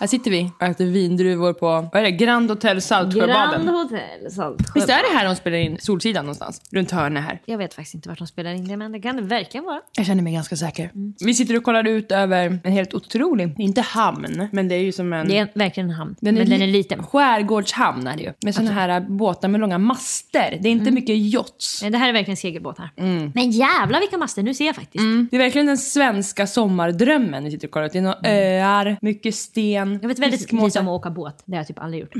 Här sitter vi och äter vindruvor på, vad är det, Grand Hotel Grand Saltsjöbaden. Hotell Saltsjö. Visst är det här de spelar in Solsidan någonstans? Runt hörnet här. Jag vet faktiskt inte vart de spelar in det, men det kan det verkligen vara. Jag känner mig ganska säker. Vi sitter och kollar ut över en helt otrolig, inte hamn, men det är ju som en... Det är verkligen en hamn, men den är li- liten. Skärgårdshamn är det ju. Med såna här båtar med långa master. Det är inte mycket yachts. Nej, Det här är verkligen segelbåtar. Men jävlar vilka master, nu ser jag faktiskt. Det är verkligen den svenska sommardrömmen vi sitter och kollar ut. Det är några öar, mycket sten, Jag vet väldigt lite om att åka båt. Det har jag typ aldrig gjort.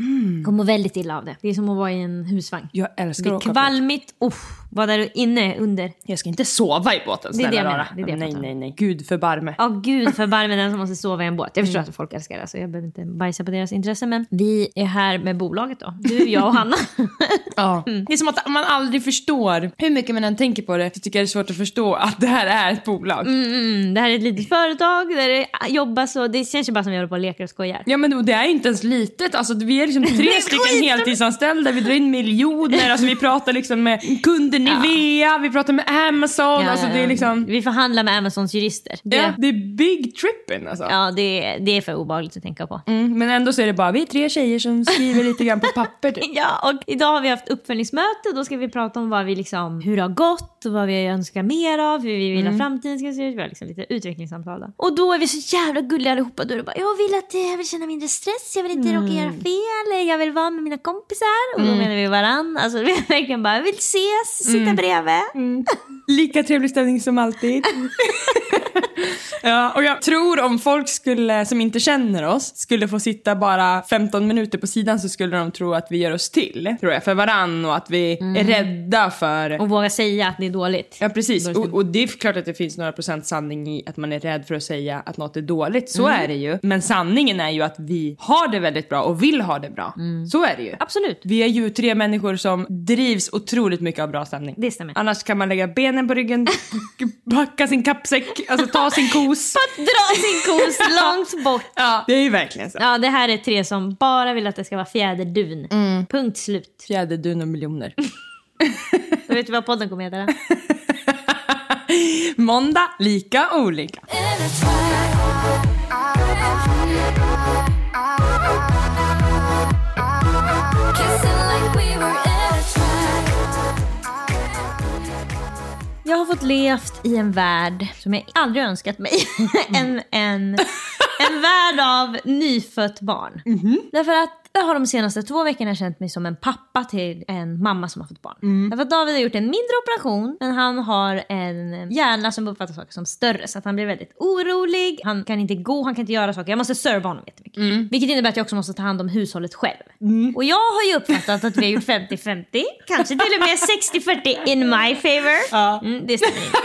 Kommer väldigt illa av det. Det är som att vara i en husvagn. Jag älskar att åka båt. kvalmigt. Uff, vad är det inne under? Jag ska inte sova i båten, Det är snälla det jag menar, det är det jag Nej, nej, nej. Gud förbarme. Ja, gud förbarme den som måste sova i en båt. Jag förstår att folk älskar det, så jag behöver inte bajsa på deras intresse. Men vi är här med bolaget då. Du, jag och Hanna. Ja. Det är som att man aldrig förstår, hur mycket man än tänker på det, så tycker jag det är svårt att förstå att det här är ett bolag. Mm, det här är ett litet företag där det jobbas och det känns ju bara som vi håller på och leker och skojar. Ja men det är inte ens litet, alltså vi är liksom tre stycken heltidsanställda, vi drar in miljoner, alltså vi pratar liksom med kunder Nivea, vi pratar med Amazon, Ja, alltså ja, det är ja. liksom... Vi förhandlar med Amazons jurister. Det, Ja, ja, det är big tripping alltså. det, det är för obehagligt att tänka på. Mm, men ändå så är det bara vi är tre tjejer som skriver lite grann på papper typ. Ja, och idag har vi haft uppföljningsmöte och då ska vi prata om vad vi liksom, hur det har gått och vad vi önskar mer av, hur vi vill att framtiden ska se ut. Vi har liksom lite utvecklingssamtal då. Och då är vi så jävla gulliga allihopa. Då är det bara, jag vill att eh, jag vill känna mindre stress, jag vill inte råka göra fel, jag vill vara med mina kompisar. Och då menar vi varann. Alltså vi verkligen bara, jag vill ses, sitta bredvid. Lika trevlig stämning som alltid. ja, och jag tror om folk skulle, som inte känner oss skulle få sitta bara 15 minuter på sidan så skulle de tro att vi gör oss till, tror jag, för varann och att vi är rädda för... Och våga säga att det är dåligt. Ja precis, och, och det är klart att det finns några procent sanning i att man är rädd för att säga att något är dåligt, så är det ju. Men sanningen är ju att vi har det väldigt bra och vill ha det bra. Så är det ju. Absolut. Vi är ju tre människor som drivs otroligt mycket av bra stämning. Det stämmer. Annars kan man lägga benen på ryggen, packa sin kappsäck, alltså ta sin kos. Dra sin kos långt bort. Ja, det är ju verkligen så. Ja, det här är tre som bara vill att det ska vara fjäderdun. Punkt slut. Fjäderdun och miljoner. Då vet du vad podden kommer heta? Måndag, lika olika. Jag har fått levt i en värld som jag aldrig önskat mig. en, en, en värld av nyfött barn. Därför att jag har de senaste två veckorna känt mig som en pappa till en mamma som har fått barn. Därför att David har gjort en mindre operation men han har en hjärna som uppfattar saker som större. Så att han blir väldigt orolig, han kan inte gå, han kan inte göra saker. Jag måste serva honom jättemycket. Vilket innebär att jag också måste ta hand om hushållet själv. Och jag har ju uppfattat att vi har gjort 50-50, kanske till och med 60-40 in my favor. Mm, det stämmer inte.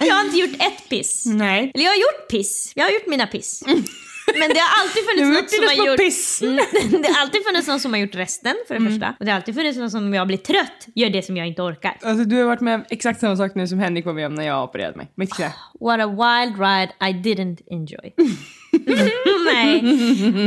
jag har inte gjort ett piss. Nej. Eller jag har gjort piss. Jag har gjort mina piss. Men det har alltid funnits något som har gjort... piss. Mm, det har alltid funnits någon som har gjort resten för det första. Och det har alltid funnits någon som om jag blir trött gör det som jag inte orkar. Alltså du har varit med om exakt samma sak nu som Henrik var med om när jag opererade mig. Mitt knä. What a wild ride I didn't enjoy. Nej.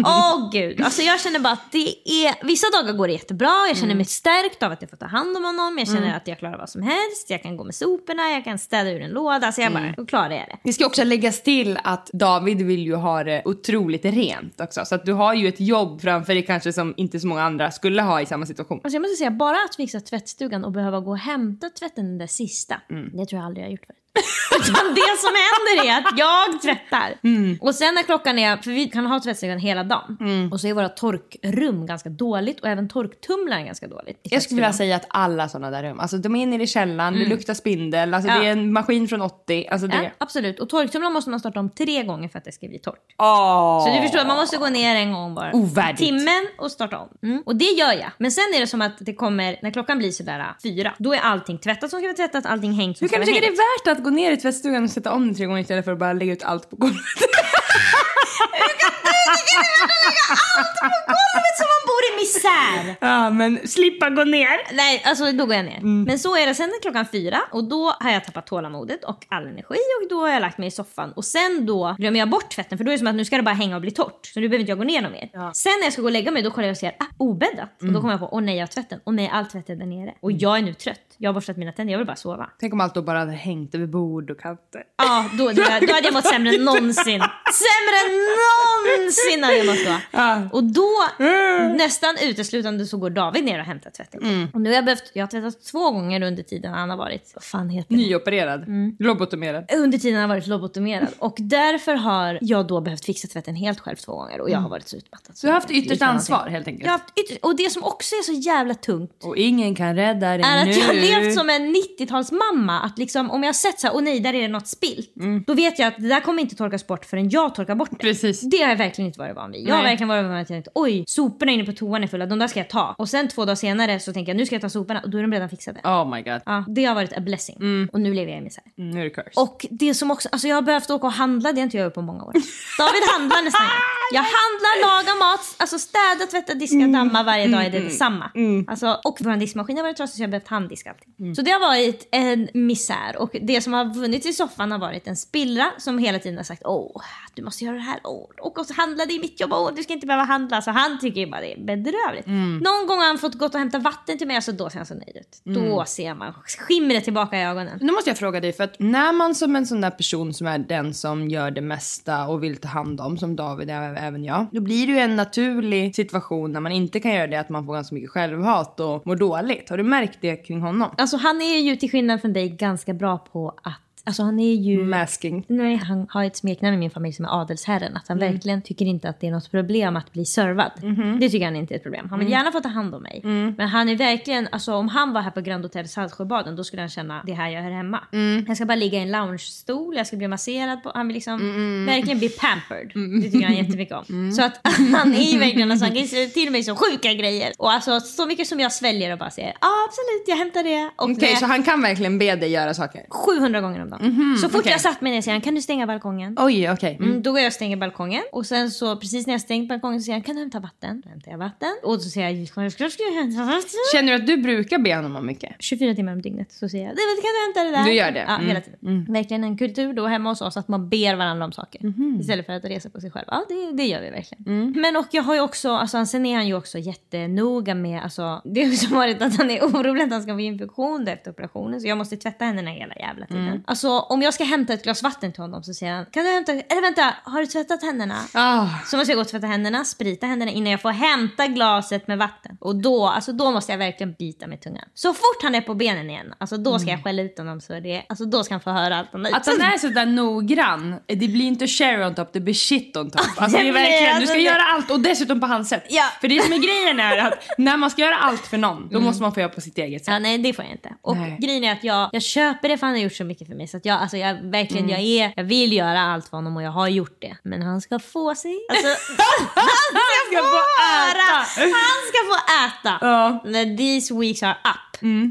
Åh gud. Alltså jag känner bara att det är... Vissa dagar går det jättebra. Jag känner mig stärkt av att jag får ta hand om honom. Jag känner att jag klarar vad som helst. Jag kan gå med soporna. Jag kan städa ur en låda. Så jag bara, då klarar jag det. Det ska också läggas till att David vill ju ha det otroligt rent också. Så att du har ju ett jobb framför dig kanske som inte så många andra skulle ha i samma situation. Alltså jag måste säga, bara att fixa tvättstugan och behöva gå och hämta tvätten den där sista. Det tror jag aldrig jag har gjort förut. Utan det som händer är att jag tvättar. Och sen när klockan är, för vi kan ha tvättstugan hela dagen. Och så är våra torkrum ganska dåligt och även torktumlaren ganska dåligt. Jag skulle vilja säga att alla sådana där rum, alltså de är nere i källaren, det luktar spindel, alltså Ja. det är en maskin från 80, alltså det... Ja, absolut. Och torktumlaren måste man starta om tre gånger för att det ska bli torrt. Åh. Så du förstår, man måste gå ner en gång bara. Ovärdigt. Timmen och starta om. Mm. Och det gör jag. Men sen är det som att det kommer, när klockan blir sådär fyra, då är allting tvättat som ska vara tvättat, allting hängt som Hur ska kan du vara tycka det hängt. är värt att gå ner i tvättstugan och sätta om det tre gånger istället för att bara lägga ut allt på golvet? golvet som man bor i misär. ja, men slippa gå ner. Nej, alltså då går jag ner. Mm. Men så är det sen är klockan fyra och då har jag tappat tålamodet och all energi och då har jag lagt mig i soffan och sen då glömmer jag bort tvätten för då är det som att nu ska det bara hänga och bli torrt. Så nu behöver inte jag gå ner något mer. Sen när jag ska gå och lägga mig då kollar jag och ser, ah, obäddat. Mm. Och då kommer jag på, åh nej jag har tvätten. Och nej allt tvätt är där nere. Och jag är nu trött. Jag har borstat mina tänder, jag vill bara sova. Tänk om allt då bara hade hängt över bord och kanter. Ja, då, då, då hade jag mått sämre än någonsin. Sämre än någonsin hade jag mått då. Ja. Och då, nästan uteslutande så går David ner och hämtar tvätten. Och nu har jag behövt, jag har tvättat två gånger under tiden han har varit, vad fan heter det? Nyopererad. Mm. Lobotomerad. Under tiden han har varit lobotomerad. Och därför har jag då behövt fixa tvätten helt själv två gånger och jag har varit så utmattad. Så du har haft ytterst ansvar helt enkelt. Jag har haft ytterst, och det som också är så jävla tungt Och ingen kan rädda dig nu. Levt som en 90-talsmamma. Att liksom, om jag har sett så här, åh nej, där är det något spilt. Då vet jag att det där kommer inte torkas bort förrän jag torkar bort det. Precis. Det har jag verkligen inte varit van vid. Jag har Nej. verkligen varit van vid att jag tänkte, oj, soporna inne på toan är fulla, de där ska jag ta. Och sen två dagar senare så tänker jag, nu ska jag ta soporna och då är de redan fixade. Oh my god. Ja, det har varit a blessing. Och nu lever jag i misär. Mm, nu är det curse. Och det som också, alltså jag har behövt åka och handla, det har inte jag gjort på många år. David handlar nästan. Jag handlar, lagar mat, alltså städa, tvätta, diska, damma varje dag är det detsamma. Alltså, och vår diskmaskin har varit trasig så jag har behövt handdiska allting. Så det har varit en misär och det som har funnits i soffan har varit en spillra som hela tiden har sagt åh, du måste göra det här, åh, och så handla det i mitt jobb, åh, du ska inte behöva handla. Så han tycker ju bara det är bedrövligt. Någon gång har han fått gått och hämta vatten till mig, alltså då ser han så nöjd ut. Då ser man skimret tillbaka i ögonen. Nu måste jag fråga dig, för att när man som en sån där person som är den som gör det mesta och vill ta hand om, som David är även jag, då blir det ju en naturlig situation när man inte kan göra det, att man får ganska mycket självhat och mår dåligt. Har du märkt det kring honom? Alltså han är ju till skillnad från dig ganska bra på att Alltså han är ju... Masking. Nej, han har ett smeknamn i min familj som är adelsherren. Att han verkligen tycker inte att det är något problem att bli servad. Det tycker han inte är ett problem. Han vill gärna få ta hand om mig. Men han är verkligen, alltså om han var här på Grand Hotel Saltsjöbaden då skulle han känna det här jag hör hemma. Jag ska bara ligga i en loungestol, jag ska bli masserad på, han vill liksom verkligen bli pampered. Det tycker han jättemycket om. Så att han är ju verkligen, alltså, han kan till mig så sjuka grejer. Och alltså så mycket som jag sväljer och bara säger ja absolut jag hämtar det. Okej, jag- så han kan verkligen be dig göra saker? 700 gånger om dagen. Så fort okej. jag satt mig ner säger han, kan du stänga balkongen? Oj, okej. Mm. Mm, då går jag och stänger balkongen och sen så precis när jag stängt balkongen så säger han, kan du hämta vatten? Då hämtar jag vatten. Och så säger jag, självklart ska jag hämta vatten. Känner du att du brukar be honom om mycket? 24 timmar om dygnet så säger jag, "Nej, men kan du hämta det där? Du gör det? Ja, Mm. hela tiden. Verkligen en kultur då hemma hos oss att man ber varandra om saker. Mhm. Istället för att resa på sig själv. Ja, det, det gör vi verkligen. Mm. Men och jag har ju också, alltså sen är han ju också jättenoga med, alltså det har ju varit att han är orolig att han ska få infektion efter operationen så jag måste tvätta händerna hela jävla tiden. Mm. Alltså om jag ska hämta ett glas vatten till honom så säger han, kan du hämta, eller vänta, har du tvättat händerna? Ah. Så måste jag gå och tvätta händerna, sprita händerna innan jag får hämta glaset med vatten. Och då, alltså då måste jag verkligen bita med tungan. Så fort han är på benen igen, alltså då ska jag skälla ut honom så det, alltså då ska han få höra allt har Att han är sådär noggrann, det blir inte cherry on top, det blir shit on top. Alltså det är verkligen, du alltså ska göra allt och dessutom på hans sätt. Ja. För det som är grejen är att när man ska göra allt för någon, då måste man få göra på sitt eget sätt. Ja, nej det får jag inte. Och Nej. grejen är att jag, jag köper det för han har gjort så mycket för mig. Så jag, alltså jag verkligen, jag, är, jag vill göra allt för honom och jag har gjort det. Men han ska få sig. Alltså, han ska få äta. Han ska få äta. När these weeks are up.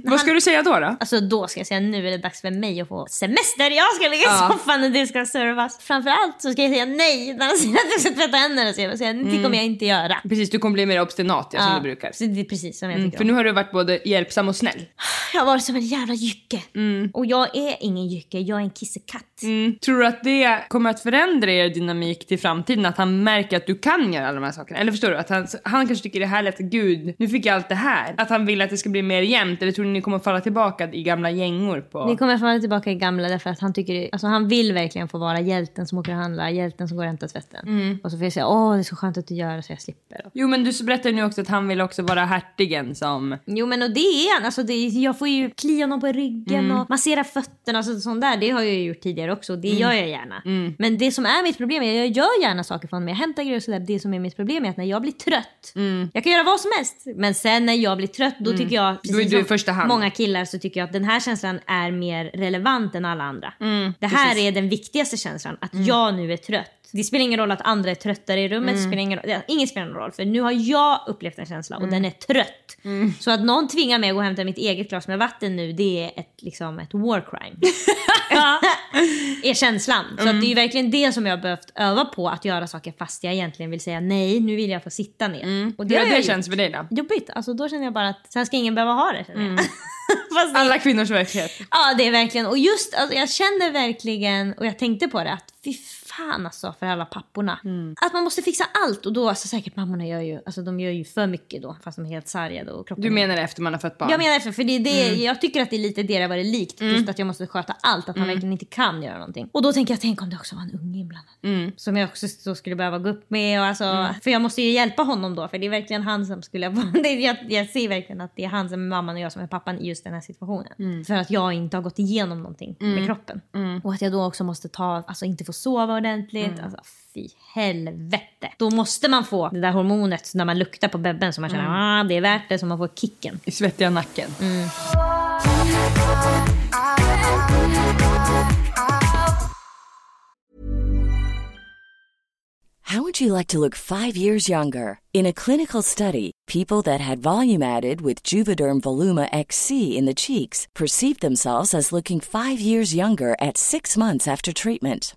Vad ska du säga då? då? Alltså då ska jag säga nu är det dags för mig att få semester. Jag ska ligga i soffan och det ska servas. Framförallt så ska jag säga nej när han säger att jag ska tvätta händerna. Så jag säga, det kommer jag inte göra. Precis, du kommer bli mer obstinat ja, som du brukar. Så det är precis som jag Mm, tycker för om. nu har du varit både hjälpsam och snäll. Jag har varit som en jävla jycke. Mm. Och jag är ingen jycke, jag är en kissekatt. Mm. Tror du att det kommer att förändra er dynamik till framtiden? Att han märker att du kan göra alla de här sakerna? Eller förstår du? Att han, han kanske tycker det är härligt, gud, nu fick jag allt det här. Att han vill att det ska bli mer jämnt? Eller tror du ni kommer falla tillbaka i gamla gängor på... Vi kommer falla tillbaka i gamla därför att han tycker, alltså han vill verkligen få vara hjälten som åker och handlar, hjälten som går och hämtar tvätten. Mm. Och så får jag säga, åh det är så skönt att du gör det så jag slipper. Jo men du berättar ju nu också att han vill också vara hertigen som... Jo men och det är han, alltså det, jag får ju klia honom på ryggen och massera fötterna och så, sånt där. Det har jag ju gjort tidigare också, det gör jag gärna. Men det som är mitt problem, är jag gör gärna saker för honom, jag hämtar grejer och sådär. Det som är mitt problem är att när jag blir trött, jag kan göra vad som helst. Men sen när jag blir trött, då tycker jag, precis du i som många killar, så tycker jag att den här känslan är mer relevant än alla andra. det här är den viktigaste känslan, att jag nu är trött. Det spelar ingen roll att andra är tröttare i rummet, det spelar ingen roll, ja, inget spelar någon roll. För nu har jag upplevt en känsla och den är trött. Så att någon tvingar mig att gå och hämta mitt eget glas med vatten nu, det är ett, liksom ett war crime. är känslan. Så att det är ju verkligen det som jag har behövt öva på, att göra saker fast jag egentligen vill säga nej, nu vill jag få sitta ner. Och Det, har det, gjort. känns för dig då? Jobbigt, alltså då känner jag bara att sen ska ingen behöva ha det. Fast det, Alla kvinnors verklighet. Ja det är verkligen, och just alltså, jag känner verkligen, och jag tänkte på det, att fy fan alltså för alla papporna. Att man måste fixa allt och då, alltså säkert mammorna gör ju, alltså de gör ju för mycket då fast de är helt sargade och kroppen Du är- menar efter man har fött barn? jag menar efter, för det det, jag tycker att det är lite det det har varit likt. Just att jag måste sköta allt, att man verkligen inte kan göra någonting. Och då tänker jag, tänk om det också var en unge inblandad. Som jag också så skulle behöva gå upp med. Och alltså, För jag måste ju hjälpa honom då, för det är verkligen han som skulle det jag, jag ser verkligen att det är han som är mamman och jag som är pappan i just den här situationen. För att jag inte har gått igenom någonting med kroppen. Och att jag då också måste ta, alltså inte få sova ordentligt. Alltså, fy helvete. Då måste man få det där hormonet när man luktar på bebben så man känner ah, det är värt det, så man får kicken. I svettiga nacken. How would you like to look five years younger? In a clinical study, people that had volume added with Juvederm Voluma XC in the cheeks perceived themselves as looking five years younger at six months after treatment.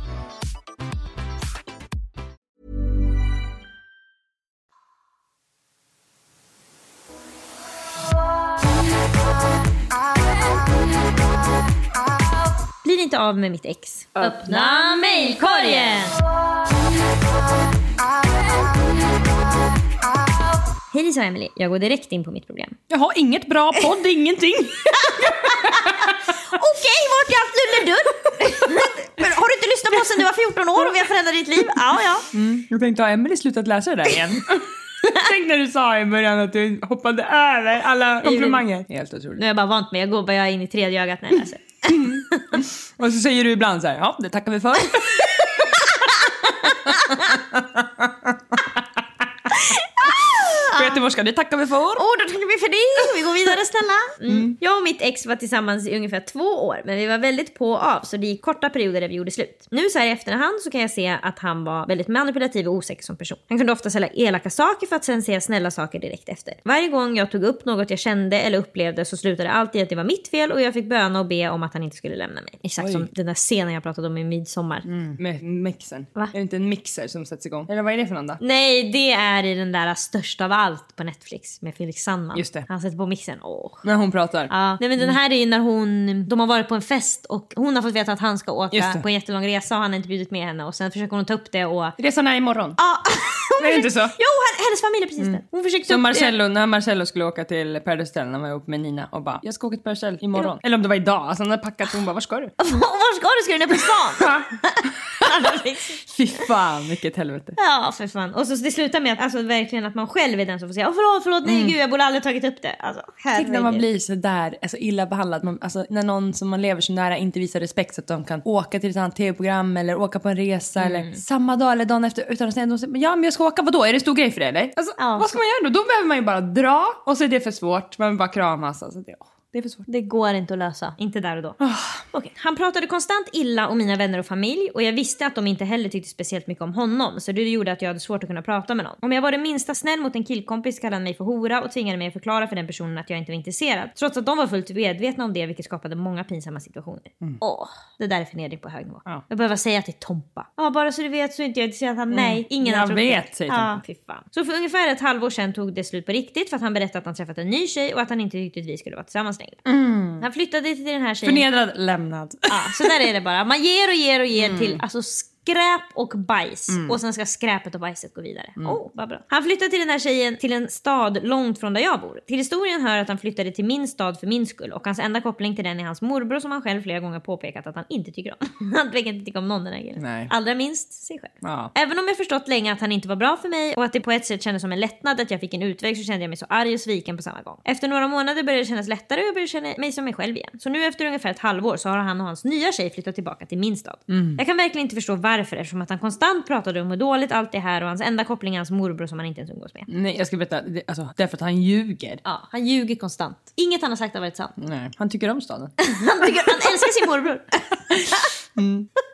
Blir inte av med mitt ex. Öppna mejlkorgen! Hej Lisa och Emily, jag går direkt in på mitt problem. Jag har inget bra podd, ingenting. Okej, vart är allt lulledull? Men har du inte lyssnat på oss sedan du var 14 år och vi har förändrat ditt liv? Ja, ja. Jag tänkte, har Emelie slutat läsa det där igen? Tänk när du sa i början att du hoppade över alla komplimanger. Helt otroligt. Nu är jag bara vant med, jag går bara in i tredje ögat när jag läser. Och så säger du ibland så här, ja det tackar vi för. På göteborgska, det tackar vi för. Åh, då tackar vi för det! Vi går vidare snälla. Mm. Jag och mitt ex var tillsammans i ungefär två år, men vi var väldigt på och av så det gick korta perioder där vi gjorde slut. Nu så här i efterhand så kan jag se att han var väldigt manipulativ och osäker som person. Han kunde ofta säga elaka saker för att sen säga snälla saker direkt efter. Varje gång jag tog upp något jag kände eller upplevde så slutade alltid att det var mitt fel och jag fick böna och be om att han inte skulle lämna mig. Exakt Oj. som den där scenen jag pratade om i midsommar. Med mixen. Va? Är det inte en mixer som sätts igång? Eller vad är det för någon då? Nej, det är i den där största av allt på Netflix med Felix Sandman. Just det. Han sätter på mixen. Åh. När hon pratar. Ja, nej men den här är ju när hon, de har varit på en fest och hon har fått veta att han ska åka på en jättelång resa och han har inte bjudit med henne och sen försöker hon ta upp det och... Resan är imorgon. Ja, hon Det är inte försöker- så? Jo, hennes familj är precis det. Hon försökte Så upp Marcello, när Marcello skulle åka till Paradise Hotel när han var ihop med Nina och bara “Jag ska åka till Paradise Hotel imorgon”. Eller om det var idag. Alltså han hade packat och hon bara “Var ska du?” Var ska du? Ska du ner på stan? Fy fan vilket helvete. ja, för fan. Och så det slutar med att alltså, verkligen att man själv är den som får säga Åh, förlåt, förlåt, nej gud, jag borde aldrig tagit upp det. Alltså, Tänk när man blir så där alltså illa behandlad. Man, alltså, när någon som man lever så nära inte visar respekt så att de kan åka till ett annat tv-program eller åka på en resa eller samma dag eller dagen efter utan att säga ja men jag ska åka, vadå? Är det stor grej för dig eller? Alltså, Ja. Vad ska man göra då? Då behöver man ju bara dra och så är det för svårt. Man vill bara kramas. Alltså, det, åh, det är för svårt. Det går inte att lösa. Inte där och då. Okej. Han pratade konstant illa om mina vänner och familj och jag visste att de inte heller tyckte speciellt mycket om honom så det gjorde att jag hade svårt att kunna prata med någon. Om jag var det minsta snäll mot en killkompis kallade han mig för hora och tvingade mig att förklara för den personen att jag inte var intresserad. Trots att de var fullt medvetna om det vilket skapade många pinsamma situationer. Åh, det där är förnedring på hög nivå. Ja. Jag behöver säga till Tompa. Ja, bara så du vet så är inte jag intresserad. Han, Nej, ingen Jag har trott vet, det. säger Ja, fy fan. Så för ungefär ett halvår sedan tog det slut på riktigt för att han berättade att han träffat en ny tjej och att han inte tyckte att vi skulle vara tillsammans längre. Han flyttade till den här tjejen. Förnedrad, lämnad. Ja, så där är det bara. Man ger och ger och ger till alltså, skräp och bajs. Och sen ska skräpet och bajset gå vidare. Oh, vad bra. Han flyttade till den här tjejen till en stad långt från där jag bor. Till historien hör att han flyttade till min stad för min skull och hans enda koppling till den är hans morbror som han själv flera gånger påpekat att han inte tycker om. han verkar inte tycka om någon den här killen. Nej. Allra minst sig själv. Ja. Även om jag förstått länge att han inte var bra för mig och att det på ett sätt kändes som en lättnad att jag fick en utväg så kände jag mig så arg och sviken på samma gång. Efter några månader började det kännas lättare och jag började känna mig som mig själv igen. Så nu efter ungefär ett halvår så har han och hans nya tjej flyttat tillbaka till min stad. Jag kan verkligen inte förstå varför eftersom att han konstant pratade om hur dåligt allt är här och hans enda koppling är hans morbror som han inte ens umgås med. Nej, jag ska berätta. Det, alltså, därför att han ljuger. Ja, han ljuger konstant. Inget han har sagt har varit sant. Nej, han tycker om staden. Han, tycker, han älskar sin morbror.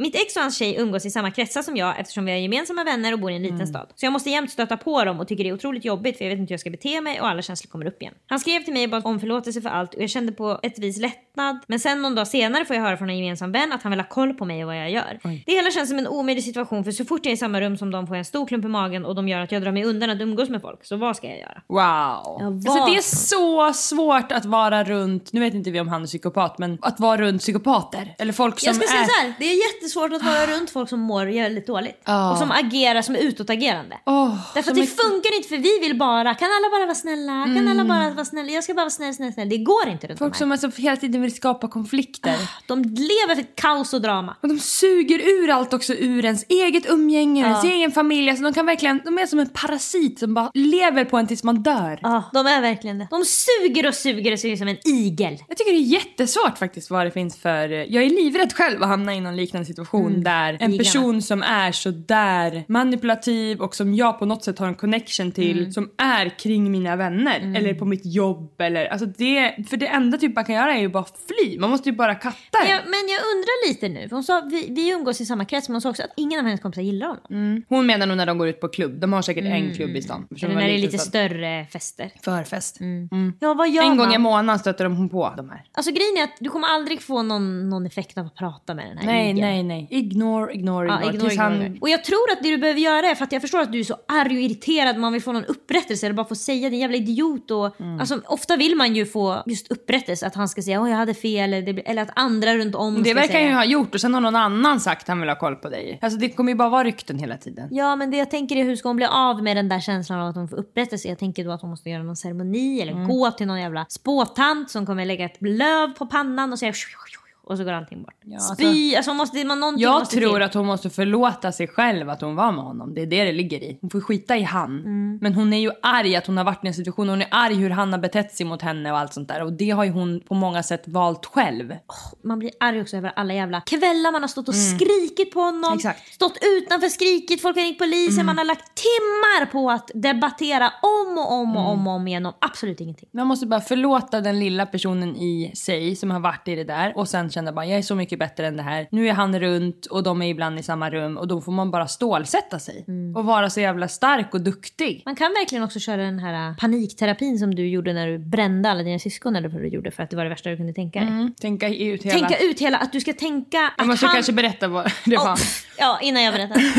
Mitt ex och hans tjej umgås i samma kretsar som jag eftersom vi har gemensamma vänner och bor i en liten stad. Så jag måste jämt stöta på dem och tycker det är otroligt jobbigt för jag vet inte hur jag ska bete mig och alla känslor kommer upp igen. Han skrev till mig och bad om förlåtelse för allt och jag kände på ett vis lättnad. Men sen någon dag senare får jag höra från en gemensam vän att han vill ha koll på mig och vad jag gör. Det hela känns som en omöjlig situation för så fort jag är i samma rum som dem får jag en stor klump i magen och de gör att jag drar mig undan att umgås med folk. Så vad ska jag göra? Wow. alltså, vad det är så svårt att vara runt, nu vet inte vi om han är psykopat, men att vara runt psykopater. Eller folk som Jag ska är... säga så här, det är jättesvårt att vara runt folk som mår väldigt dåligt. Ja. Och som agerar som är utåtagerande. Åh, Därför att det är- funkar inte för vi vill bara, kan alla bara vara snälla? Kan alla bara vara snälla? Jag ska bara vara snäll, snäll, snäll. Det går inte runt Folk som alltså hela tiden vill skapa konflikter. De lever för kaos och drama. Och de suger ur allt också ur ens eget umgänge, ens egen familj. Alltså de kan verkligen, de är som en parasit som bara lever på en tills man dör. Ja, de är verkligen det. De suger och suger och suger som en igel. Jag tycker det är jättesvårt faktiskt vad det finns för... Jag är livrädd själv att hamna i någon liknande situation där en person som är så där manipulativ och som jag på något sätt har en connection till som är kring mina vänner eller på mitt jobb eller alltså det... För det enda typ man kan göra är ju bara fly. Man måste ju bara katta. Ja, men jag undrar lite nu, hon sa vi, vi umgås i samma krets men hon sa också att ingen av hennes kompisar gillar honom. Hon menar nog när de går ut på klubb. De har säkert en klubb i stan. Eller när det är lite större fester. Förfest. Ja, vad gör En gång man? i månaden stöter de hon på de här. Alltså grejen är att du kommer aldrig få någon, någon effekt av att prata med den här Nej, nej, nej. Ignore, ignore, Ja, ignore. ignore, ignore. han... Och jag tror att det du behöver göra är, för att jag förstår att du är så arg och irriterad, man vill få någon upprättelse eller bara få säga din jävla idiot. Och, Mm. alltså, ofta vill man ju få just upprättelse, att han ska säga att jag hade fel eller, det, eller att andra runt om Det ska verkar säga. han ju ha gjort och sen har någon annan sagt att han vill ha koll på dig. Alltså det kommer ju bara vara rykten hela tiden. Ja men det jag tänker är hur ska hon bli av med den där känslan av att hon får upprättelse? Jag tänker då att hon måste göra någon ceremoni eller Mm. gå till någon jävla spåtant som kommer lägga ett löv på pannan och säga och så går allting bort. alltså- Spy, alltså måste, man, någonting Jag tror till. att hon måste förlåta sig själv att hon var med honom. Det är det det ligger i. Hon får skita i han. Mm. Men hon är ju arg att hon har varit i en situation. Hon är arg hur han har betett sig mot henne och allt sånt där. Och det har ju hon på många sätt valt själv. Man blir arg också över alla jävla kvällar man har stått och skrikit på honom. Mm. Exakt. Mm. Stått utanför skrikit, folk har ringt polisen, man har lagt timmar på att debattera om och om och Mm. om och om igen om absolut ingenting. Man måste bara förlåta den lilla personen i sig som har varit i det där och sen känna bara jag är så mycket bättre än det här. Nu är han runt och de är ibland i samma rum och då får man bara stålsätta sig Mm. och vara så jävla stark och duktig. Man kan verkligen också köra den här äh, panikterapin som du gjorde när du brände alla dina syskon eller vad du gjorde för att det var det värsta du kunde tänka dig. Mm. Tänka ut hela... Tänka ut hela, att du ska tänka att jag måste han... kanske berätta vad det var. Oh, ja, innan jag berättar.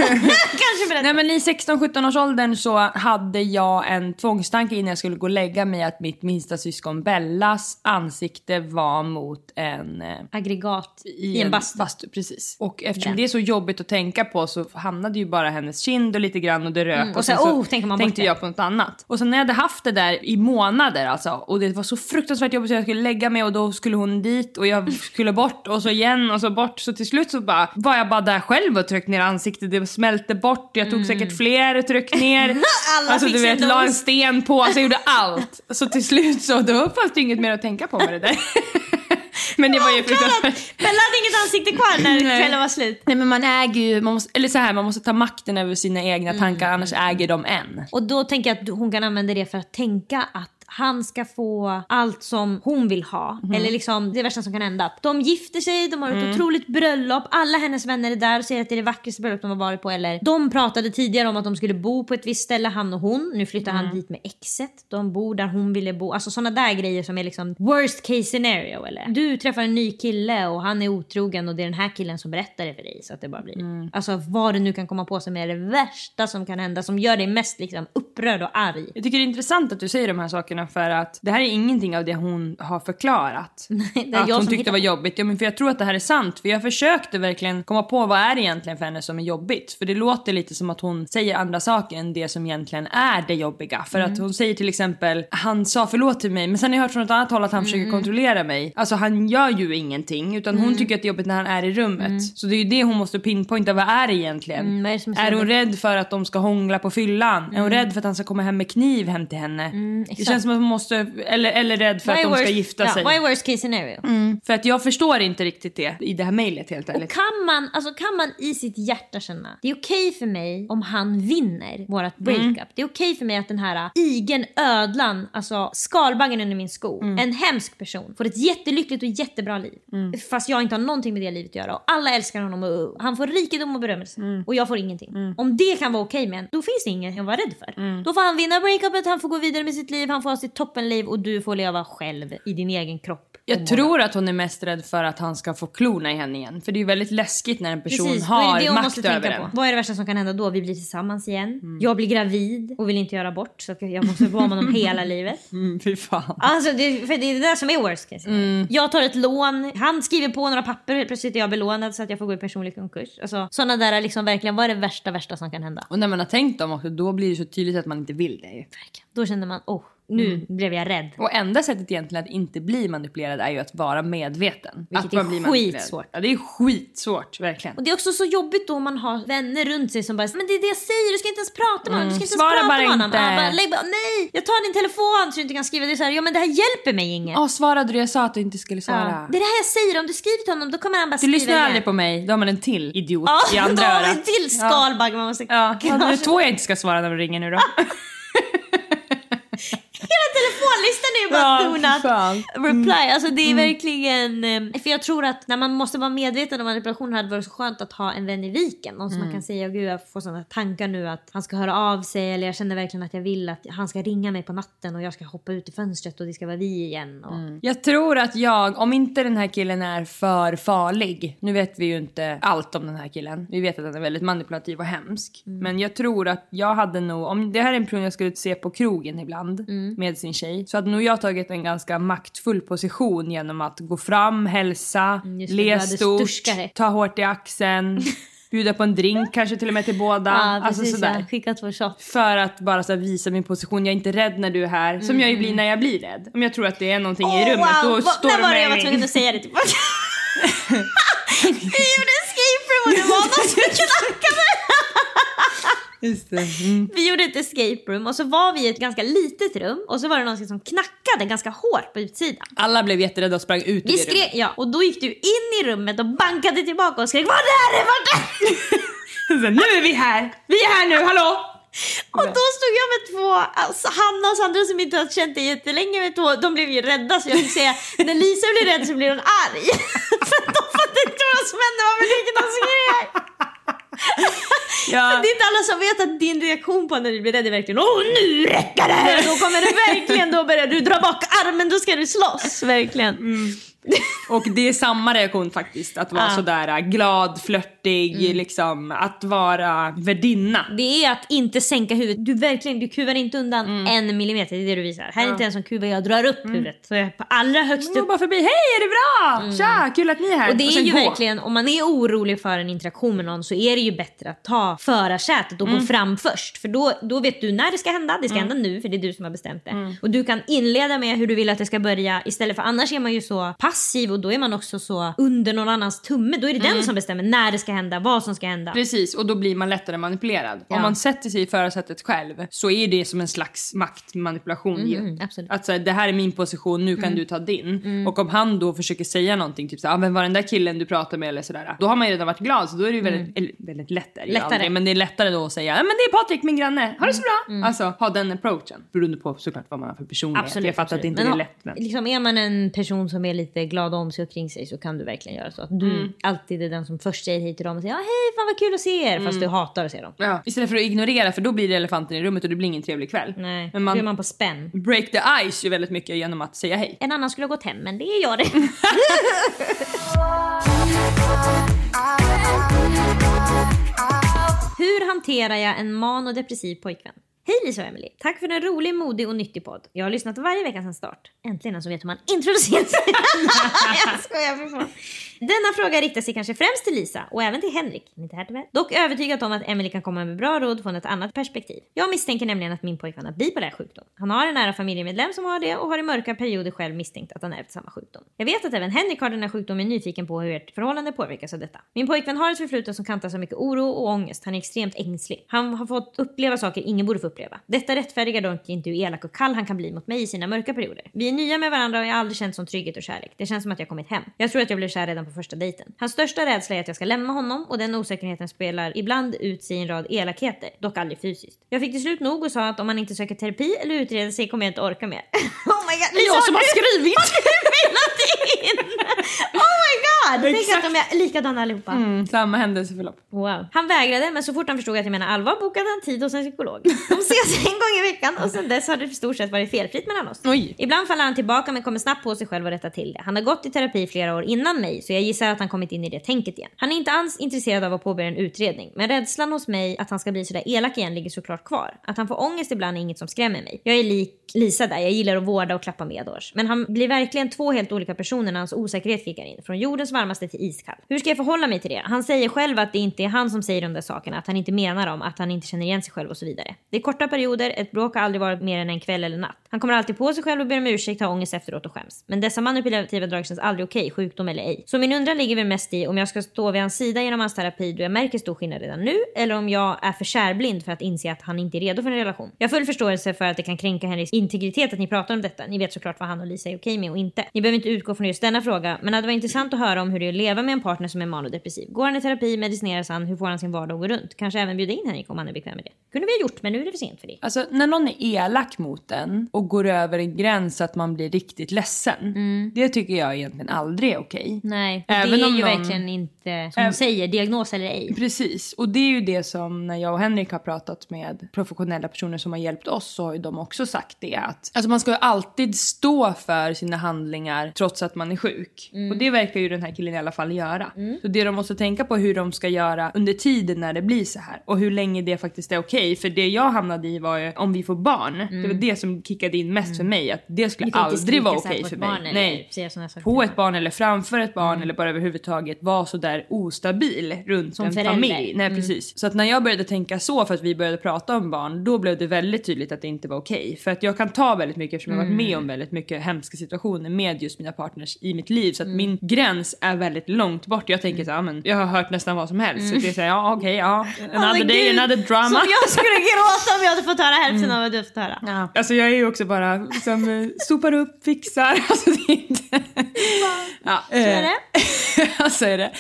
kanske berätta. Nej men i 16-17 års åldern så hade jag en tvångstanke innan jag skulle gå och lägga mig att mitt minsta syskon Bellas ansikte var mot en... eh, Aggregat i, en bastu. precis. Och eftersom Den. det är så jobbigt att tänka på så hamnade ju bara hennes kind och lite grann och det rök. Mm, och sen så, oh, tänker man tänkte jag på något annat. Och sen när jag hade haft det där i månader alltså och det var så fruktansvärt jobbigt så jag skulle lägga mig och då skulle hon dit och jag skulle bort och så igen och så bort. Så till slut så bara var jag bara där själv och tryckte ner ansiktet. Det smälte bort. Jag tog säkert fler tryck ner. Mm. Alla alltså du vet, la en sten på. Alltså jag gjorde allt. Så till slut så då fanns det inget mer att tänka på med det där. Men det var ju fruktansvärt. Bella hade inget ansikte kvar när Nej. kvällen var slut. Nej men man äger ju, man måste, eller så här, man måste ta makten över sina egna tankar annars äger de en. Och då tänker jag att hon kan använda det för att tänka att han ska få allt som hon vill ha. Mhm. Eller liksom det värsta som kan hända. De gifter sig, de har ett Mm. otroligt bröllop, alla hennes vänner är där och säger att det är det vackraste bröllop de har varit på. Eller de pratade tidigare om att de skulle bo på ett visst ställe, han och hon. Nu flyttar Mm. han dit med exet. De bor där hon ville bo. Alltså sådana där grejer som är liksom worst case scenario. Eller du träffar en ny kille och han är otrogen och det är den här killen som berättar det för dig. Så att det bara blir. Mm. Alltså vad det nu kan komma på som är det värsta som kan hända. Som gör dig mest liksom upprörd och arg. Jag tycker det är intressant att du säger de här sakerna för att det här är ingenting av det hon har förklarat. det är att hon som tyckte hittar var jobbigt. Ja, men för jag tror att det här är sant. För jag försökte verkligen komma på vad är det egentligen för henne som är jobbigt. För det låter lite som att hon säger andra saker än det som egentligen är det jobbiga. För Mm. att hon säger till exempel, han sa förlåt till mig men sen har jag hört från ett annat håll att han Mm. försöker kontrollera mig. Alltså han gör ju ingenting utan hon tycker att det är jobbigt när han är i rummet. Så det är ju det hon måste pinpointa, vad är det egentligen? Mm, är det är hon rädd för att de ska hångla på fyllan? Är hon rädd för att han ska komma hem med kniv hem till henne? det Mm, känns som att hon måste, eller, eller rädd för Vad att de ska gifta ja, sig. Vad är worst case scenario? För att jag förstår inte riktigt det i det här mejlet helt Och ärligt. kan man, alltså kan man i sitt hjärta känna, det är okej för mig om han vinner vårat breakup. Mm. Det är okej för mig att den här igen ödlan, alltså skalbaggen under min sko, Mm. en hemsk person, får ett jättelyckligt och jättebra liv. Mm. Fast jag inte har någonting med det livet att göra och alla älskar honom och han får rikedom och berömmelse Mm. och jag får ingenting. Om det kan vara okej med en, då finns det inget att vara rädd för. Mm. Då får han vinna breakupet, han får gå vidare med sitt liv, han får sitt toppenliv och du får leva själv i din egen kropp. Jag tror att hon är mest rädd för att han ska få klorna i henne igen. För det är ju väldigt läskigt när en person Precis, har det det makt över en. på. Vad är det värsta som kan hända då? Vi blir tillsammans igen. Mm. Jag blir gravid och vill inte göra bort så jag måste vara med honom hela livet. Mm, fy fan. Alltså det, för det är det där som är worst case. Mm. Jag tar ett lån, han skriver på några papper helt plötsligt är jag belånad så att jag får gå i personlig konkurs. Alltså sådana där liksom verkligen, vad är det värsta värsta som kan hända? Och när man har tänkt dem också, då blir det så tydligt att man inte vill det ju. Då känner man, oh, nu Mm. blev jag rädd. Och enda sättet egentligen att inte bli manipulerad är ju att vara medveten. Vilket att är man skitsvårt. Ja, det är skitsvårt, verkligen. Och det är också så jobbigt då om man har vänner runt sig som bara men det är det jag säger, du ska inte ens prata med honom, du ska inte ens Mm. Svara prata bara med honom. inte. Ja, bara, lägg bara, nej, jag tar din telefon så du inte kan skriva. Det är så här, ja men det här hjälper mig inget. Ja, svarade du? Jag sa att du inte skulle svara. Ja. Det är det här jag säger, om du skriver till honom då kommer han bara Du skriva lyssnar igen. aldrig på mig, då har man en till idiot Ja, i andra då har örat. en till skalbagge man måste Ja, ja är kanske- två jag inte ska svara när de ringer nu då. Hela telefonlistan är ju bara Ja, do fy not fan. reply. Alltså det är verkligen... eh, För jag tror att när man måste vara medveten om manipulation hade det varit så skönt att ha en vän i viken. Någon som man kan säga, gud jag får sådana tankar nu att han ska höra av sig eller jag känner verkligen att jag vill att han ska ringa mig på natten och jag ska hoppa ut i fönstret och det ska vara vi igen. Och... Jag tror att jag, om inte den här killen är för farlig, nu vet vi ju inte allt om den här killen, vi vet att han är väldigt manipulativ och hemsk, men jag tror att jag hade nog, om det här är en person jag skulle se på krogen ibland med sin tjej, så hade nog jag tagit en ganska maktfull position genom att gå fram, hälsa, du le stort, ta hårt i axeln, bjuda på en drink kanske till och med till båda, Ja, alltså precis, sådär. ja. Skicka två shots. För att bara så visa min position, jag är inte rädd när du är här. Som jag ju blir när jag blir rädd. Om jag tror att det är någonting i rummet, då Vad- står När de var det jag var tvungen att säga det tillbaka? Vi gjorde escape room och det var någon som knackade. Just det. Mm. Vi gjorde ett escape room och så var vi i ett ganska litet rum och så var det någon som knackade ganska hårt på utsidan. Alla blev jätterädda och sprang ut ur Vi det skrek, rummet. ja, och då gick du in i rummet och bankade tillbaka och skrek Var är det? Var är det? Nu är vi här! Vi är här nu, hallå! Och då stod jag med två, alltså Hanna och Sandra som inte har känt dig jättelänge med två, de blev ju rädda så jag fick säga när Lisa blir rädd så blir hon arg. För de fattade inte vad som hände, vad vilket de Ja. Det är inte alla som vet att din reaktion på när du blir rädd är verkligen Åh nu räcker det! Då kommer det verkligen, då börjar du dra bak armen, då ska du slåss. Verkligen. Och det är samma reaktion faktiskt, att vara Ja. sådär glad, flörtig, liksom att vara värdinna. Det är att inte sänka huvudet. Du verkligen, du kuvar inte undan en millimeter, det är det du visar. Här är inte en som kuvar, jag drar upp huvudet. Så jag är på allra högst upp. bara förbi, hej är det bra? Tja, kul att ni är här. Och det är sen ju gå. verkligen, om man är orolig för en interaktion med någon så är det ju bättre att ta förarsätet och Mm. gå fram först. För då, då vet du när det ska hända, det ska hända nu för det är du som har bestämt det. Mm. Och du kan inleda med hur du vill att det ska börja istället för annars är man ju så passiv och då är man också så under någon annans tumme. Då är det den som bestämmer när det ska hända, vad som ska hända. Mm. Precis, och då blir man lättare manipulerad. Ja. Om man sätter sig i förarsätet själv så är det som en slags maktmanipulation ju. Mm, absolut. Att så här, det här är min position, nu kan du ta din. Och om han då försöker säga någonting, typ såhär, ah, men var den där killen du pratar med eller sådär. Då har man ju redan varit glad så då är det ju väldigt, eller, väldigt lätt är ju Lättare. aldrig, men det är lättare då att säga, ja men det är Patrik min granne, ha det så bra. Alltså ha den approachen. Beroende på såklart vad man har för personlighet. Absolut, Jag fattar absolut. att det inte Men är lätt. Men... Liksom är man en person som är lite glad om sig och kring sig så kan du verkligen göra så. Att du Mm. alltid är den som först säger hej till dem och säger ja, hej fan vad kul att se er fast du hatar att se dem. Ja, istället för att ignorera för då blir det elefanten i rummet och det blir ingen trevlig kväll. Nej, Men då är man, man på spänn. break the ice ju väldigt mycket genom att säga hej. En annan skulle ha gått hem men det är jag det. Hur hanterar jag en manodepressiv pojkvän? Hej Lisa och Emily. Tack för en rolig, modig och nyttig podd. Jag har lyssnat varje vecka sedan start. Äntligen någon som vet hur man introducerar sig. jag skojar för fan. Denna fråga riktar sig kanske främst till Lisa och även till Henrik. Inte här tyvärr. Dock övertygat om att Emily kan komma med bra råd från ett annat perspektiv. Jag misstänker nämligen att min pojkvän har bipolär sjukdom. Han har en nära familjemedlem som har det och har i mörka perioder själv misstänkt att han ärvt samma sjukdom. Jag vet att även Henrik har den här sjukdomen och är nyfiken på hur ert förhållande påverkas av detta. Min pojkvän har ett förflutet som kantas av mycket oro och ångest. Han är extremt ängslig. Han har fått uppleva saker ingen borde få uppleva. Detta rättfärdigar dock inte hur elak och kall han kan bli mot mig i sina mörka perioder. Vi är nya med varandra och jag har aldrig känt sån trygghet och kärlek. Det känns som att jag kommit hem. Jag tror att jag blev kär redan på första dejten. Hans största rädsla är att jag ska lämna honom och den osäkerheten spelar ibland ut sig i en rad elakheter, dock aldrig fysiskt. Jag fick till slut nog och sa att om han inte söker terapi eller utreder sig kommer jag inte orka mer. oh my god, Det är jag som har skrivit! spelat in! Oh my god! Tänk att de är likadana allihopa. Mm, samma händelseförlopp. Wow. Han vägrade men så fort han förstod att jag menar allvar bokade han tid hos en psykolog. De ses en gång i veckan och sedan dess har det i stort sett varit felfritt mellan oss. Oj. Ibland faller han tillbaka men kommer snabbt på sig själv och rättar till det. Han har gått i terapi flera år innan mig så jag gissar att han kommit in i det tänket igen. Han är inte alls intresserad av att påbörja en utredning men rädslan hos mig att han ska bli sådär elak igen ligger såklart kvar. Att han får ångest ibland är inget som skrämmer mig. Jag är lik Lisa där, jag gillar att vårda och klappa medårs. Men han blir verkligen två helt olika personer när hans osäkerhet kickar in. Från jordens varmaste till iskall. Hur ska jag förhålla mig till det? Han säger själv att det inte är han som säger de där sakerna, att han inte menar dem, att han inte känner igen sig själv och så vidare. Det är korta perioder, ett bråk har aldrig varit mer än en kväll eller natt. Han kommer alltid på sig själv och ber om ursäkt, har ångest efteråt och skäms. Men dessa manipulativa drag känns aldrig okej, sjukdom eller ej. Så min undran ligger väl mest i om jag ska stå vid hans sida genom hans terapi då jag märker stor skillnad redan nu, eller om jag är för kärblind för att inse att han inte är redo för en relation. Jag har full förståelse för att det kan kränka Henriks integritet att ni pratar om detta. Ni vet såklart vad han och Lisa är okej med och inte. Ni behöver inte utgå från just denna fråga, men det hade varit intressant att höra om hur det är att leva med en partner som är manodepressiv. Går han i terapi, medicineras han, hur får han sin vardag att gå runt? Kanske även bjuda in Henrik om han är bekväm med det. Kunde vi ha gjort, men nu är det för sent för det. Alltså när någon är elak mot en och går över en gräns så att man blir riktigt ledsen. Det tycker jag egentligen aldrig är okej. Nej, Även det är ju någon- verkligen inte, som hon säger, diagnos eller ej. Precis, och det är ju det som när jag och Henrik har pratat med professionella personer som har hjälpt oss så har ju de också sagt det att alltså man ska ju alltid stå för sina handlingar trots att man är sjuk. Och det verkar ju den här killen i alla fall göra. Så det de måste tänka på hur de ska göra under tiden när det blir så här och hur länge det faktiskt är okej. För det jag hamnade i var ju om vi får barn, det var det som kickade klickade in mest för mig att det skulle aldrig vara okej på för mig. eller Nej. saker På ett barn eller framför ett barn eller bara överhuvudtaget vara så där ostabil runt Som en förälder. familj. Nej Mm. precis. Så att när jag började tänka så för att vi började prata om barn då blev det väldigt tydligt att det inte var okej. För att jag kan ta väldigt mycket eftersom jag varit med om väldigt mycket hemska situationer med just mina partners i mitt liv. Så att min gräns är väldigt långt bort. Jag tänker så här, men jag har hört nästan vad som helst. Så det är så här, ja okej, ja. Another men day, another drama. Som jag skulle gråta om jag hade fått höra hälften av vad du har fått höra. Alltså jag är ju också bara som eh, sopar upp, fixar. Alltså det är inte... Ja, så är det. ja, så är det.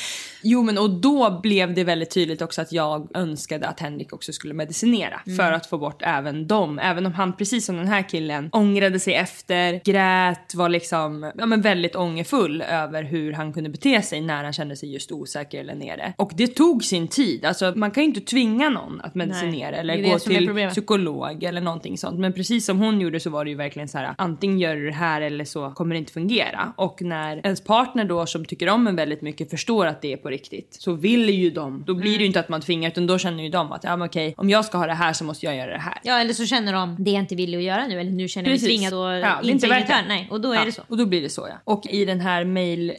Jo men och då blev det väldigt tydligt också att jag önskade att Henrik också skulle medicinera Mm. för att få bort även dem. Även om han precis som den här killen ångrade sig efter, grät, var liksom ja, men väldigt ångerfull över hur han kunde bete sig när han kände sig just osäker eller nere. Och det tog sin tid. Alltså man kan ju inte tvinga någon att medicinera är eller gå till psykolog eller någonting sånt. Men precis som hon gjorde så var det ju verkligen så här antingen gör du det här eller så kommer det inte fungera. Och när ens partner då som tycker om en väldigt mycket förstår att det är på riktigt så vill ju de, då blir det Mm. ju inte att man tvingar utan då känner ju de att ja men okej om jag ska ha det här så måste jag göra det här. Ja eller så känner de det är jag inte villig att göra nu eller nu känner jag mig Precis. tvingad och Ja, det inte värt det. Nej och då är Ja, det så. Och då blir det så ja. Och i den här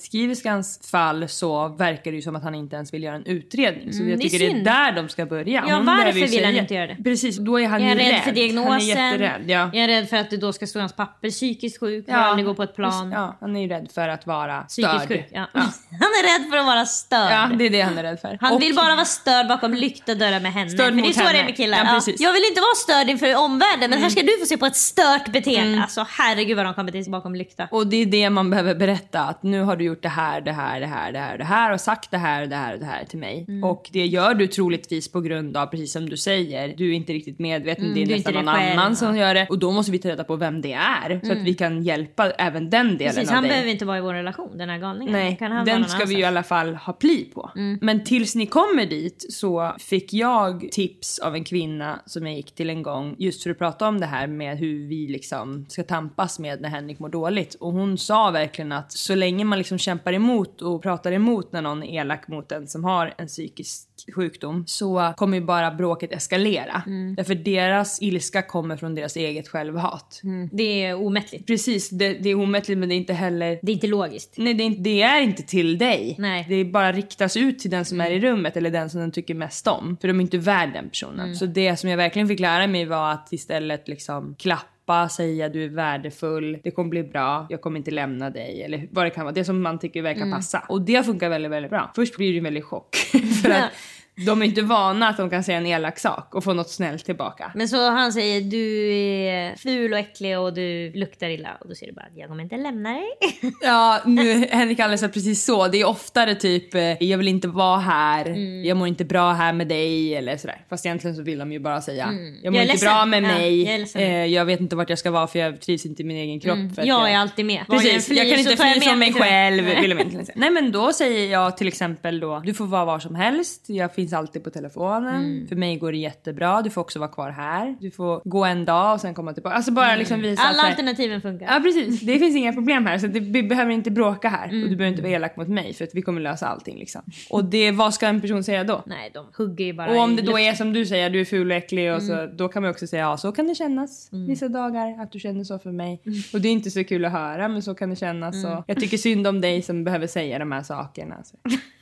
mejlskriverskans fall så verkar det ju som att han inte ens vill göra en utredning. Så Mm, jag det är tycker det är där de ska börja. Ja, Hon varför vill han säga- inte göra det? Precis, då är han Jag är ju rädd för diagnosen. Han är jätterädd. Ja. Jag är rädd för att det då ska stå i hans papper psykiskt sjuk, ja. aldrig gå på ett plan. Ja, han är ju rädd för att vara Psykiskt störd. sjuk. Ja. Han är rädd för att vara störd. Ja, det är det han är rädd för. Han Och- vill bara vara störd bakom lyckta dörrar med henne. Störd för det är så det är henne. med killar. Ja, Ja. Mm. jag vill inte vara störd inför omvärlden men här ska du få se på ett stört beteende. Alltså herregud vad de bete sig bakom lykta. Och det är det man behöver berätta att nu har du gjort det här, det här, det här, det här, det här och sagt det här, det här och det här till mig. Mm. Och det gör du troligtvis på grund av, precis som du säger, du är inte riktigt medveten, det är Mm, du är nästan inte någon det själv, annan som gör det. Och då måste vi ta reda på vem det är så att vi kan hjälpa även den delen Precis, av han dig. behöver inte vara i vår relation den här galningen. Nej, han den ska vi ju i alla fall ha pli på. Men tills ni kommer dit så fick jag tips av en kvinna som jag gick till en gång just för att prata om det här med hur vi liksom ska tampas med när Henrik mår dåligt. Och hon sa verkligen att så länge man liksom kämpar emot och pratar emot när någon är elak mot en som har en psykisk sjukdom så kommer ju bara bråket eskalera. Därför deras ilska kommer från deras eget självhat. Det är omättligt. Precis, det, det är omättligt men det är inte heller Det är inte logiskt. Nej det är, inte, det är inte till dig. Nej. Det bara riktas ut till den som är i rummet eller den som den tycker mest om. För de är inte värd den personen. Så det som jag verkligen fick lära mig var att istället liksom klappa, säga du är värdefull, det kommer bli bra, jag kommer inte lämna dig eller vad det kan vara. Det som man tycker verkar passa. Och det funkar väldigt, väldigt bra. Först blir det en väldig chock. för att de är inte vana att de kan säga en elak sak och få något snällt tillbaka. Men så han säger du är ful och äcklig och du luktar illa och då säger du bara jag kommer inte lämna dig. Ja, nu, Henrik sa precis så. Det är oftare typ, eh, jag vill inte vara här, Mm. jag mår inte bra här med dig eller sådär. Fast egentligen så vill de ju bara säga, jag mår Mm. Jag inte bra med Ja, mig, jag är ledsen. eh, jag vet inte vart jag ska vara för jag trivs inte i min egen kropp. Mm. Jag är alltid med. Precis, än jag kan inte jag fly från mig själv. Vill de egentligen säga. Nej men då säger jag till exempel då, du får vara var som helst, jag finns alltid på telefonen, Mm. för mig går det jättebra, du får också vara kvar här, du får gå en dag och sen komma tillbaka. Alltså bara liksom visa att Alla här- alternativen funkar. Ja precis, det finns inga problem här så det, vi behöver inte bråka här och du Mm. behöver inte vara elak mot mig för att vi kommer lösa allting liksom. Och det, vad ska en person säga då? Nej, de hugger ju bara Och om det då är som du säger, du är ful och äcklig och så, Mm. då kan man också säga ja så kan det kännas vissa dagar att du känner så för mig. Och det är inte så kul att höra men så kan det kännas och jag tycker synd om dig som behöver säga de här sakerna. Så.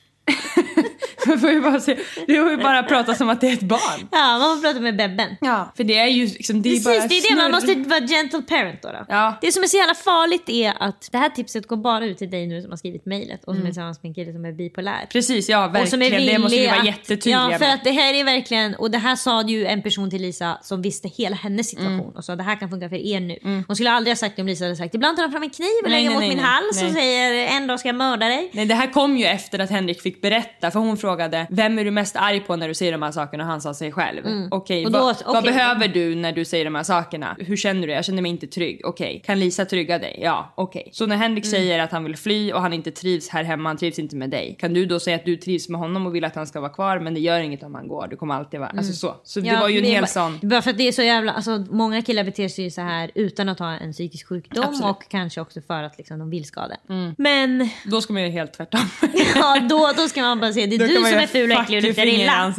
Man får ju bara se, du får ju bara prata som att det är ett barn. Ja, man får prata med bebben. Ja, för det är ju liksom, det är Precis, bara det är det. Man måste vara gentle parent då. då. Ja. Det som är så jävla farligt är att det här tipset går bara ut till dig nu som har skrivit mejlet och som är tillsammans med en kille som är bipolär. Precis, ja Och som är verkligen. Det måste vi villig vara jättetydliga Ja, för med. att det här är verkligen, och det här sa ju en person till Lisa som visste hela hennes situation Mm. och sa det här kan funka för er nu. Hon skulle aldrig ha sagt det om Lisa hade sagt ibland tar han fram en kniv och lägger nej, mot nej, min nej. hals och säger en dag ska jag mörda dig. Nej det här kom ju efter att Henrik fick berätta för hon frågade vem är du mest arg på när du säger de här sakerna och han sa sig själv. Okej, Och då- vad, vad okej. behöver du när du säger de här sakerna? Hur känner du? Jag känner mig inte trygg. Okej, kan Lisa trygga dig? Ja, okej. Så när Henrik säger att han vill fly och han inte trivs här hemma, han trivs inte med dig. Kan du då säga att du trivs med honom och vill att han ska vara kvar men det gör inget om han går. Du kommer alltid vara, alltså så. Så det Ja, var ju en hel bara, sån. Bara för att det är så jävla, alltså många killar beter sig ju så här utan att ha en psykisk sjukdom Absolut. Mm. och kanske också för att liksom, de vill skada. Men Då ska man göra helt tvärtom. ja, då, då ska man bara säga det är Då du som är ful och äcklig och luktar illa.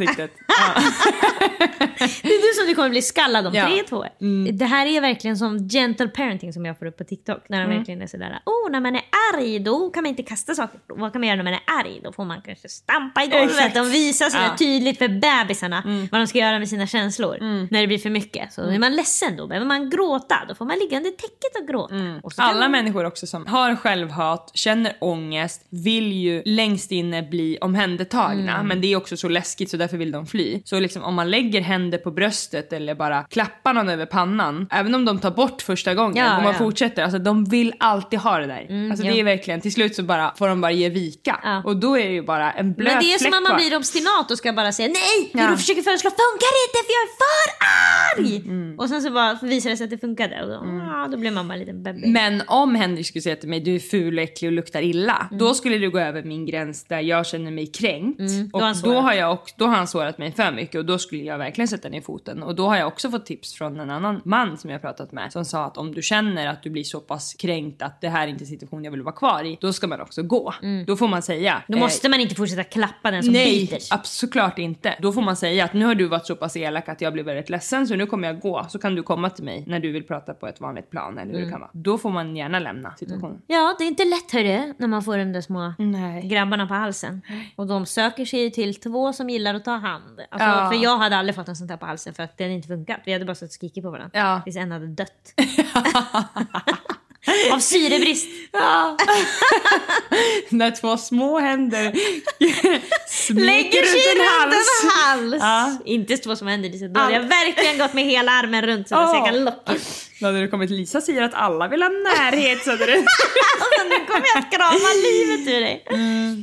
Det är du som du kommer bli skallad om Ja. tre, två år. Det här är verkligen som gentle parenting som jag får upp på TikTok. När de verkligen är sådär, oh när man är arg då kan man inte kasta saker. Vad kan man göra när man är arg? Då får man kanske stampa i golvet. Exakt. De visar sådär Ja. tydligt för bebisarna vad de ska göra med sina känslor. När det blir för mycket. Så är man ledsen då behöver man gråta. Då får man ligga under täcket och gråta. Och så kan Alla man... människor också som har självhat, känner ångest, vill ju längst inne bli omhändertagna. Mm. Men det är också så läskigt så därför vill de fly. Så liksom om man lägger händer på bröstet eller bara klappar någon över pannan. Även om de tar bort första gången Ja, och man ja. fortsätter. Alltså de vill alltid ha det där. alltså ja. det är verkligen, till slut så bara får de bara ge vika. Ja. Och då är det ju bara en blöt Men det är som att man blir obstinat och ska bara säga nej! Det Ja. du försöker föreslå funkar inte för jag är för arg! Och sen så bara visar det sig att det funkade och då, ah, då blir man bara en liten bebis. Men om Henrik skulle säga till mig du är ful och äcklig och luktar illa. Mm. Då skulle du gå över min gräns där jag känner mig kränkt. då han och sårat. då har, jag också, då har han sårat mig för mycket och då skulle jag verkligen sätta ner foten. Och då har jag också fått tips från en annan man som jag har pratat med. Som sa att om du känner att du blir så pass kränkt att det här är inte en situation jag vill vara kvar i. Då ska man också gå. Då får man säga. Mm. Då eh, måste man inte fortsätta klappa den som Nej, biter. ab- såklart inte. Då får man säga att nu har du varit så pass elak att jag blir väldigt ledsen så nu kommer jag gå. Så kan du komma till mig när du vill prata på ett vanligt plan eller hur Mm. det kan vara. Då får man gärna lämna situationen. Ja, det är inte lätt hörru, när man får de där små Nej. grabbarna på halsen. Och de söker sig till två som gillar att ta hand. Alltså, Ja. För jag hade aldrig fått en sån där på halsen för att det hade inte funkat. Vi hade bara suttit och skrikit på varandra. Ja. Tills en hade dött. Av syrebrist. Ja. När två små händer Lägger sig runt en hals. en hals. Ja. Inte två som händer. Då hade jag verkligen gått med hela armen runt så att Åh. jag kan locket. Då hade det kommit Lisa säger att alla vill ha närhet. Så hade det... Alltså, nu kommer jag att krama livet ur dig.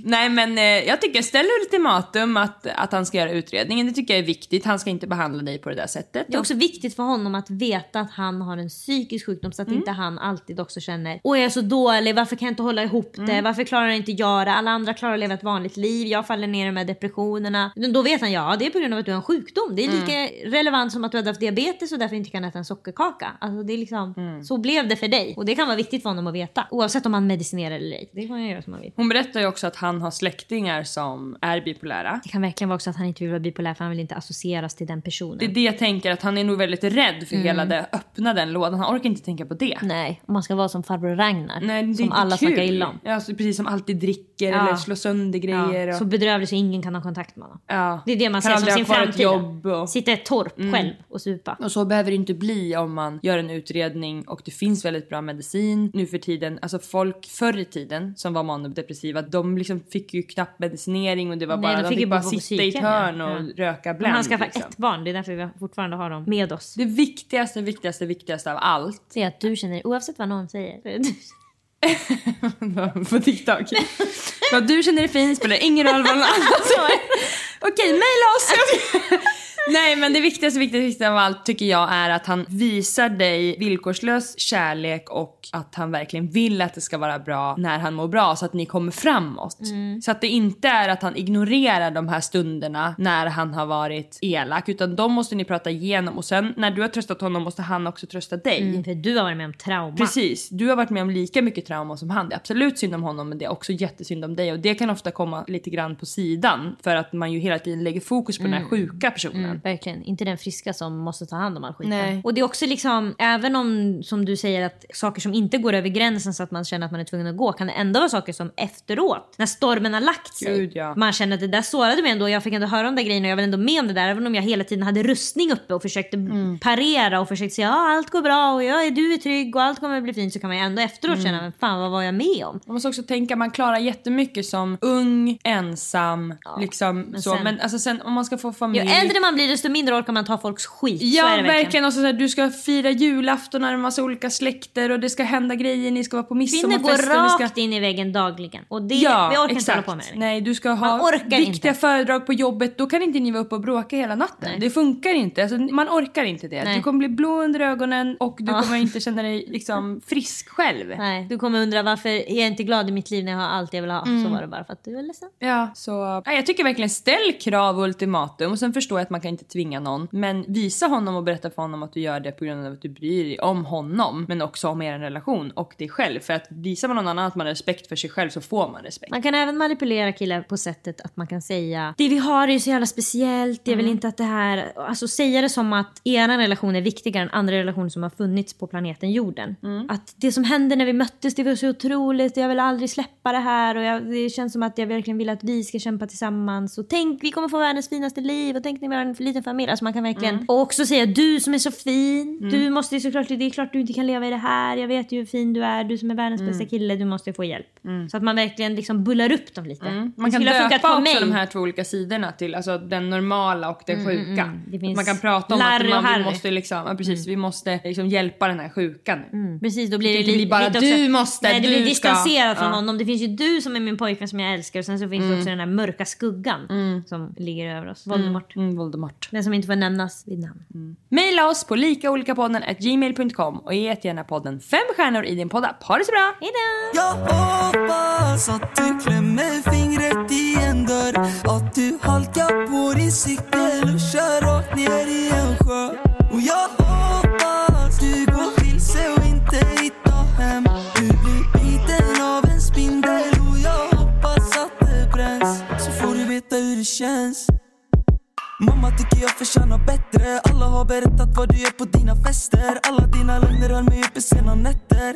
Nej men eh, jag tycker ställ ultimatum att, att han ska göra utredningen. Det tycker jag är viktigt. Han ska inte behandla dig på det där sättet. Det är också viktigt för honom att veta att han har en psykisk sjukdom så att inte han alltid också känner Åh jag är så dålig, varför kan jag inte hålla ihop det? Varför klarar inte jag det? Alla andra klarar att leva ett vanligt liv, jag faller ner i de här depressionerna. Då vet han, ja det är på grund av att du har en sjukdom. Det är lika relevant som att du hade haft diabetes och därför inte kan äta en sockerkaka. Alltså det är liksom, så blev det för dig. Och det kan vara viktigt för honom att veta. Oavsett om han medicinerar eller ej. Det får han göra som han vill. Hon berättar ju också att han har släktingar som är bipolära. Det kan verkligen vara också att han inte vill vara bipolär för han vill inte associeras till den personen. Det är det jag tänker att han är nog väldigt rädd för hela det, öppna den lådan. Han orkar inte tänka på det. Nej, om man ska vara som farbror Ragnar. Nej, som alla kul. snackar illa om. Ja, alltså, precis som alltid dricker Ja. eller slår sönder grejer. Ja, och... så bedrövlig så ingen kan ha kontakt med honom. ja. Det är det man Kan ser som sin framtid. och... Sitta i ett torp själv och supa. Och så behöver det inte bli om man gör en utredning och det finns väldigt bra medicin nu för tiden. Alltså folk förr i tiden som var manodepressiva, de liksom fick ju knappt medicinering och det var bara, de de fick fick ju bara sitta i ett hörn ja. och röka Men Blend. han skaffar liksom. ett barn, det är därför vi fortfarande har dem med oss. Det viktigaste, viktigaste, viktigaste av allt Det är att du känner, oavsett vad någon säger. på TikTok. Vad du känner är fint spelar ingen roll vad någon annan säger. Okej, mejla oss! Nej men det viktigaste, viktigaste, viktigaste av allt tycker jag är att han visar dig villkorslös kärlek och att han verkligen vill att det ska vara bra när han mår bra så att ni kommer framåt. Så att det inte är att han ignorerar de här stunderna när han har varit elak utan de måste ni prata igenom och sen när du har tröstat honom måste han också trösta dig. Mm, för du har varit med om trauma. Precis, du har varit med om lika mycket trauma som han. Det är absolut synd om honom men det är också jättesynd om dig och det kan ofta komma lite grann på sidan för att man ju hela tiden lägger fokus på den här sjuka personen. Verkligen, inte den friska som måste ta hand om all skit. Nej. Och det är också liksom, även om som du säger att saker som inte går över gränsen så att man känner att man är tvungen att gå kan det ändå vara saker som efteråt, när stormen har lagt sig, Gud, ja. man känner att det där sårade mig ändå. Jag fick ändå höra om de där grejerna och jag var ändå med om det där även om jag hela tiden hade rustning uppe och försökte Mm. parera och försökte säga ja allt går bra och jag är, du är trygg och allt kommer bli fint så kan man ju ändå efteråt Mm. känna men fan vad var jag med om? Man måste också tänka man klarar jättemycket som ung, ensam, liksom men så. Men alltså sen om man ska få Ju familj. äldre man blir desto mindre orkar man ta folks skit. så Ja är det verkligen. Och så så här, du ska fira julafton med en massa olika släkter och det ska hända grejer, ni ska vara på Kvinnor midsommarfester. går ni ska... rakt in i väggen dagligen. Och det, Ja, vi orkar inte exakt. hålla på med det. Nej, du ska ha viktiga inte. föredrag på jobbet. Då kan inte ni vara uppe och bråka hela natten. Det funkar inte. Alltså, man orkar inte det. Nej. Du kommer bli blå under ögonen och du Ja. kommer inte känna dig liksom frisk själv. Nej, du kommer undra varför är jag inte glad i mitt liv när jag har allt jag vill ha. Mm. Så var det bara för att du är ledsen. Ja, så nej, jag tycker verkligen ställ ställ krav och ultimatum och sen förstår jag att man kan inte tvinga någon. Men visa honom och berätta för honom att du gör det på grund av att du bryr dig om honom. Men också om er relation och dig själv. För att visar man någon annan att man har respekt för sig själv så får man respekt. Man kan även manipulera killar på sättet att man kan säga det vi har är ju så jävla speciellt, jag vill Mm. inte att det här... Alltså säga det som att er relation är viktigare än andra relationer som har funnits på planeten jorden. Mm. Att det som hände när vi möttes det var så otroligt, jag vill aldrig släppa det här och jag, det känns som att jag verkligen vill att vi ska kämpa tillsammans och tänk vi kommer få världens finaste liv och tänk när vi har en liten familj. Alltså man kan verkligen... Mm. Och också säga du som är så fin, du måste såklart, det är klart du inte kan leva i det här, jag vet ju hur fin du är, du som är världens Mm. bästa kille, du måste få hjälp. Så att man verkligen liksom bullar upp dem lite. Man Det kan döpa också mig. de här två olika sidorna till alltså den normala och den sjuka. mm. Man kan prata om att man, vi måste liksom, ja, precis, vi måste liksom hjälpa den här sjuka nu. Precis, då blir Det det, kan inte lite, bli bara, lite "Du också, måste, Nej, det du blir ska." distanserat från Ja. honom. Det finns ju du som är min pojkvän som jag älskar och sen så finns det också den här mörka skuggan som ligger över oss. Voldemort. Mm, Voldemort. Den som inte får nämnas vid namn. Maila oss på likaolikapodden gmail.com och ge jättegärna podden fem stjärnor i din poddapp. Ha det så bra! Hejdå! Jag hoppas att du klämmer fingret i en dörr Att du halkar på din cykel och kör rakt ner i en sjö Och jag hoppas du går vilse och inte hittar hem känns. Mamma tycker jag förtjänar bättre. Alla har berättat vad du gör på dina fester. Alla dina lögner höll mig uppe sena nätter.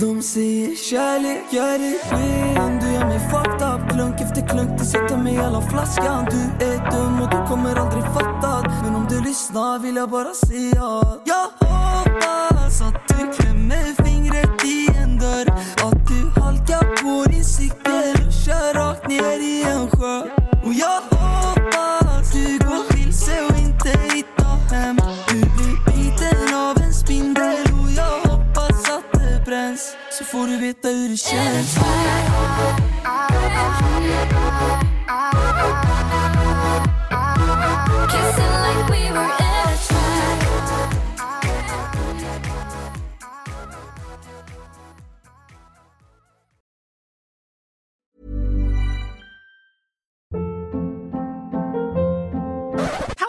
De säger kärlek gör dig skön Du gör mig fucked up. Klunk efter klunk, du sätter mig i alla flaskan. Du är dum och du kommer aldrig fatta. Men om du lyssnar vill jag bara säga Jag hoppas att du klämmer fingret i en dörr. Att du halkar på din cykel och kör rakt ner i en sjö. Och jag hoppas du går vilse och inte hittar hem. Du blir biten av en spindel och jag hoppas att det bränns. Så får du veta hur det känns.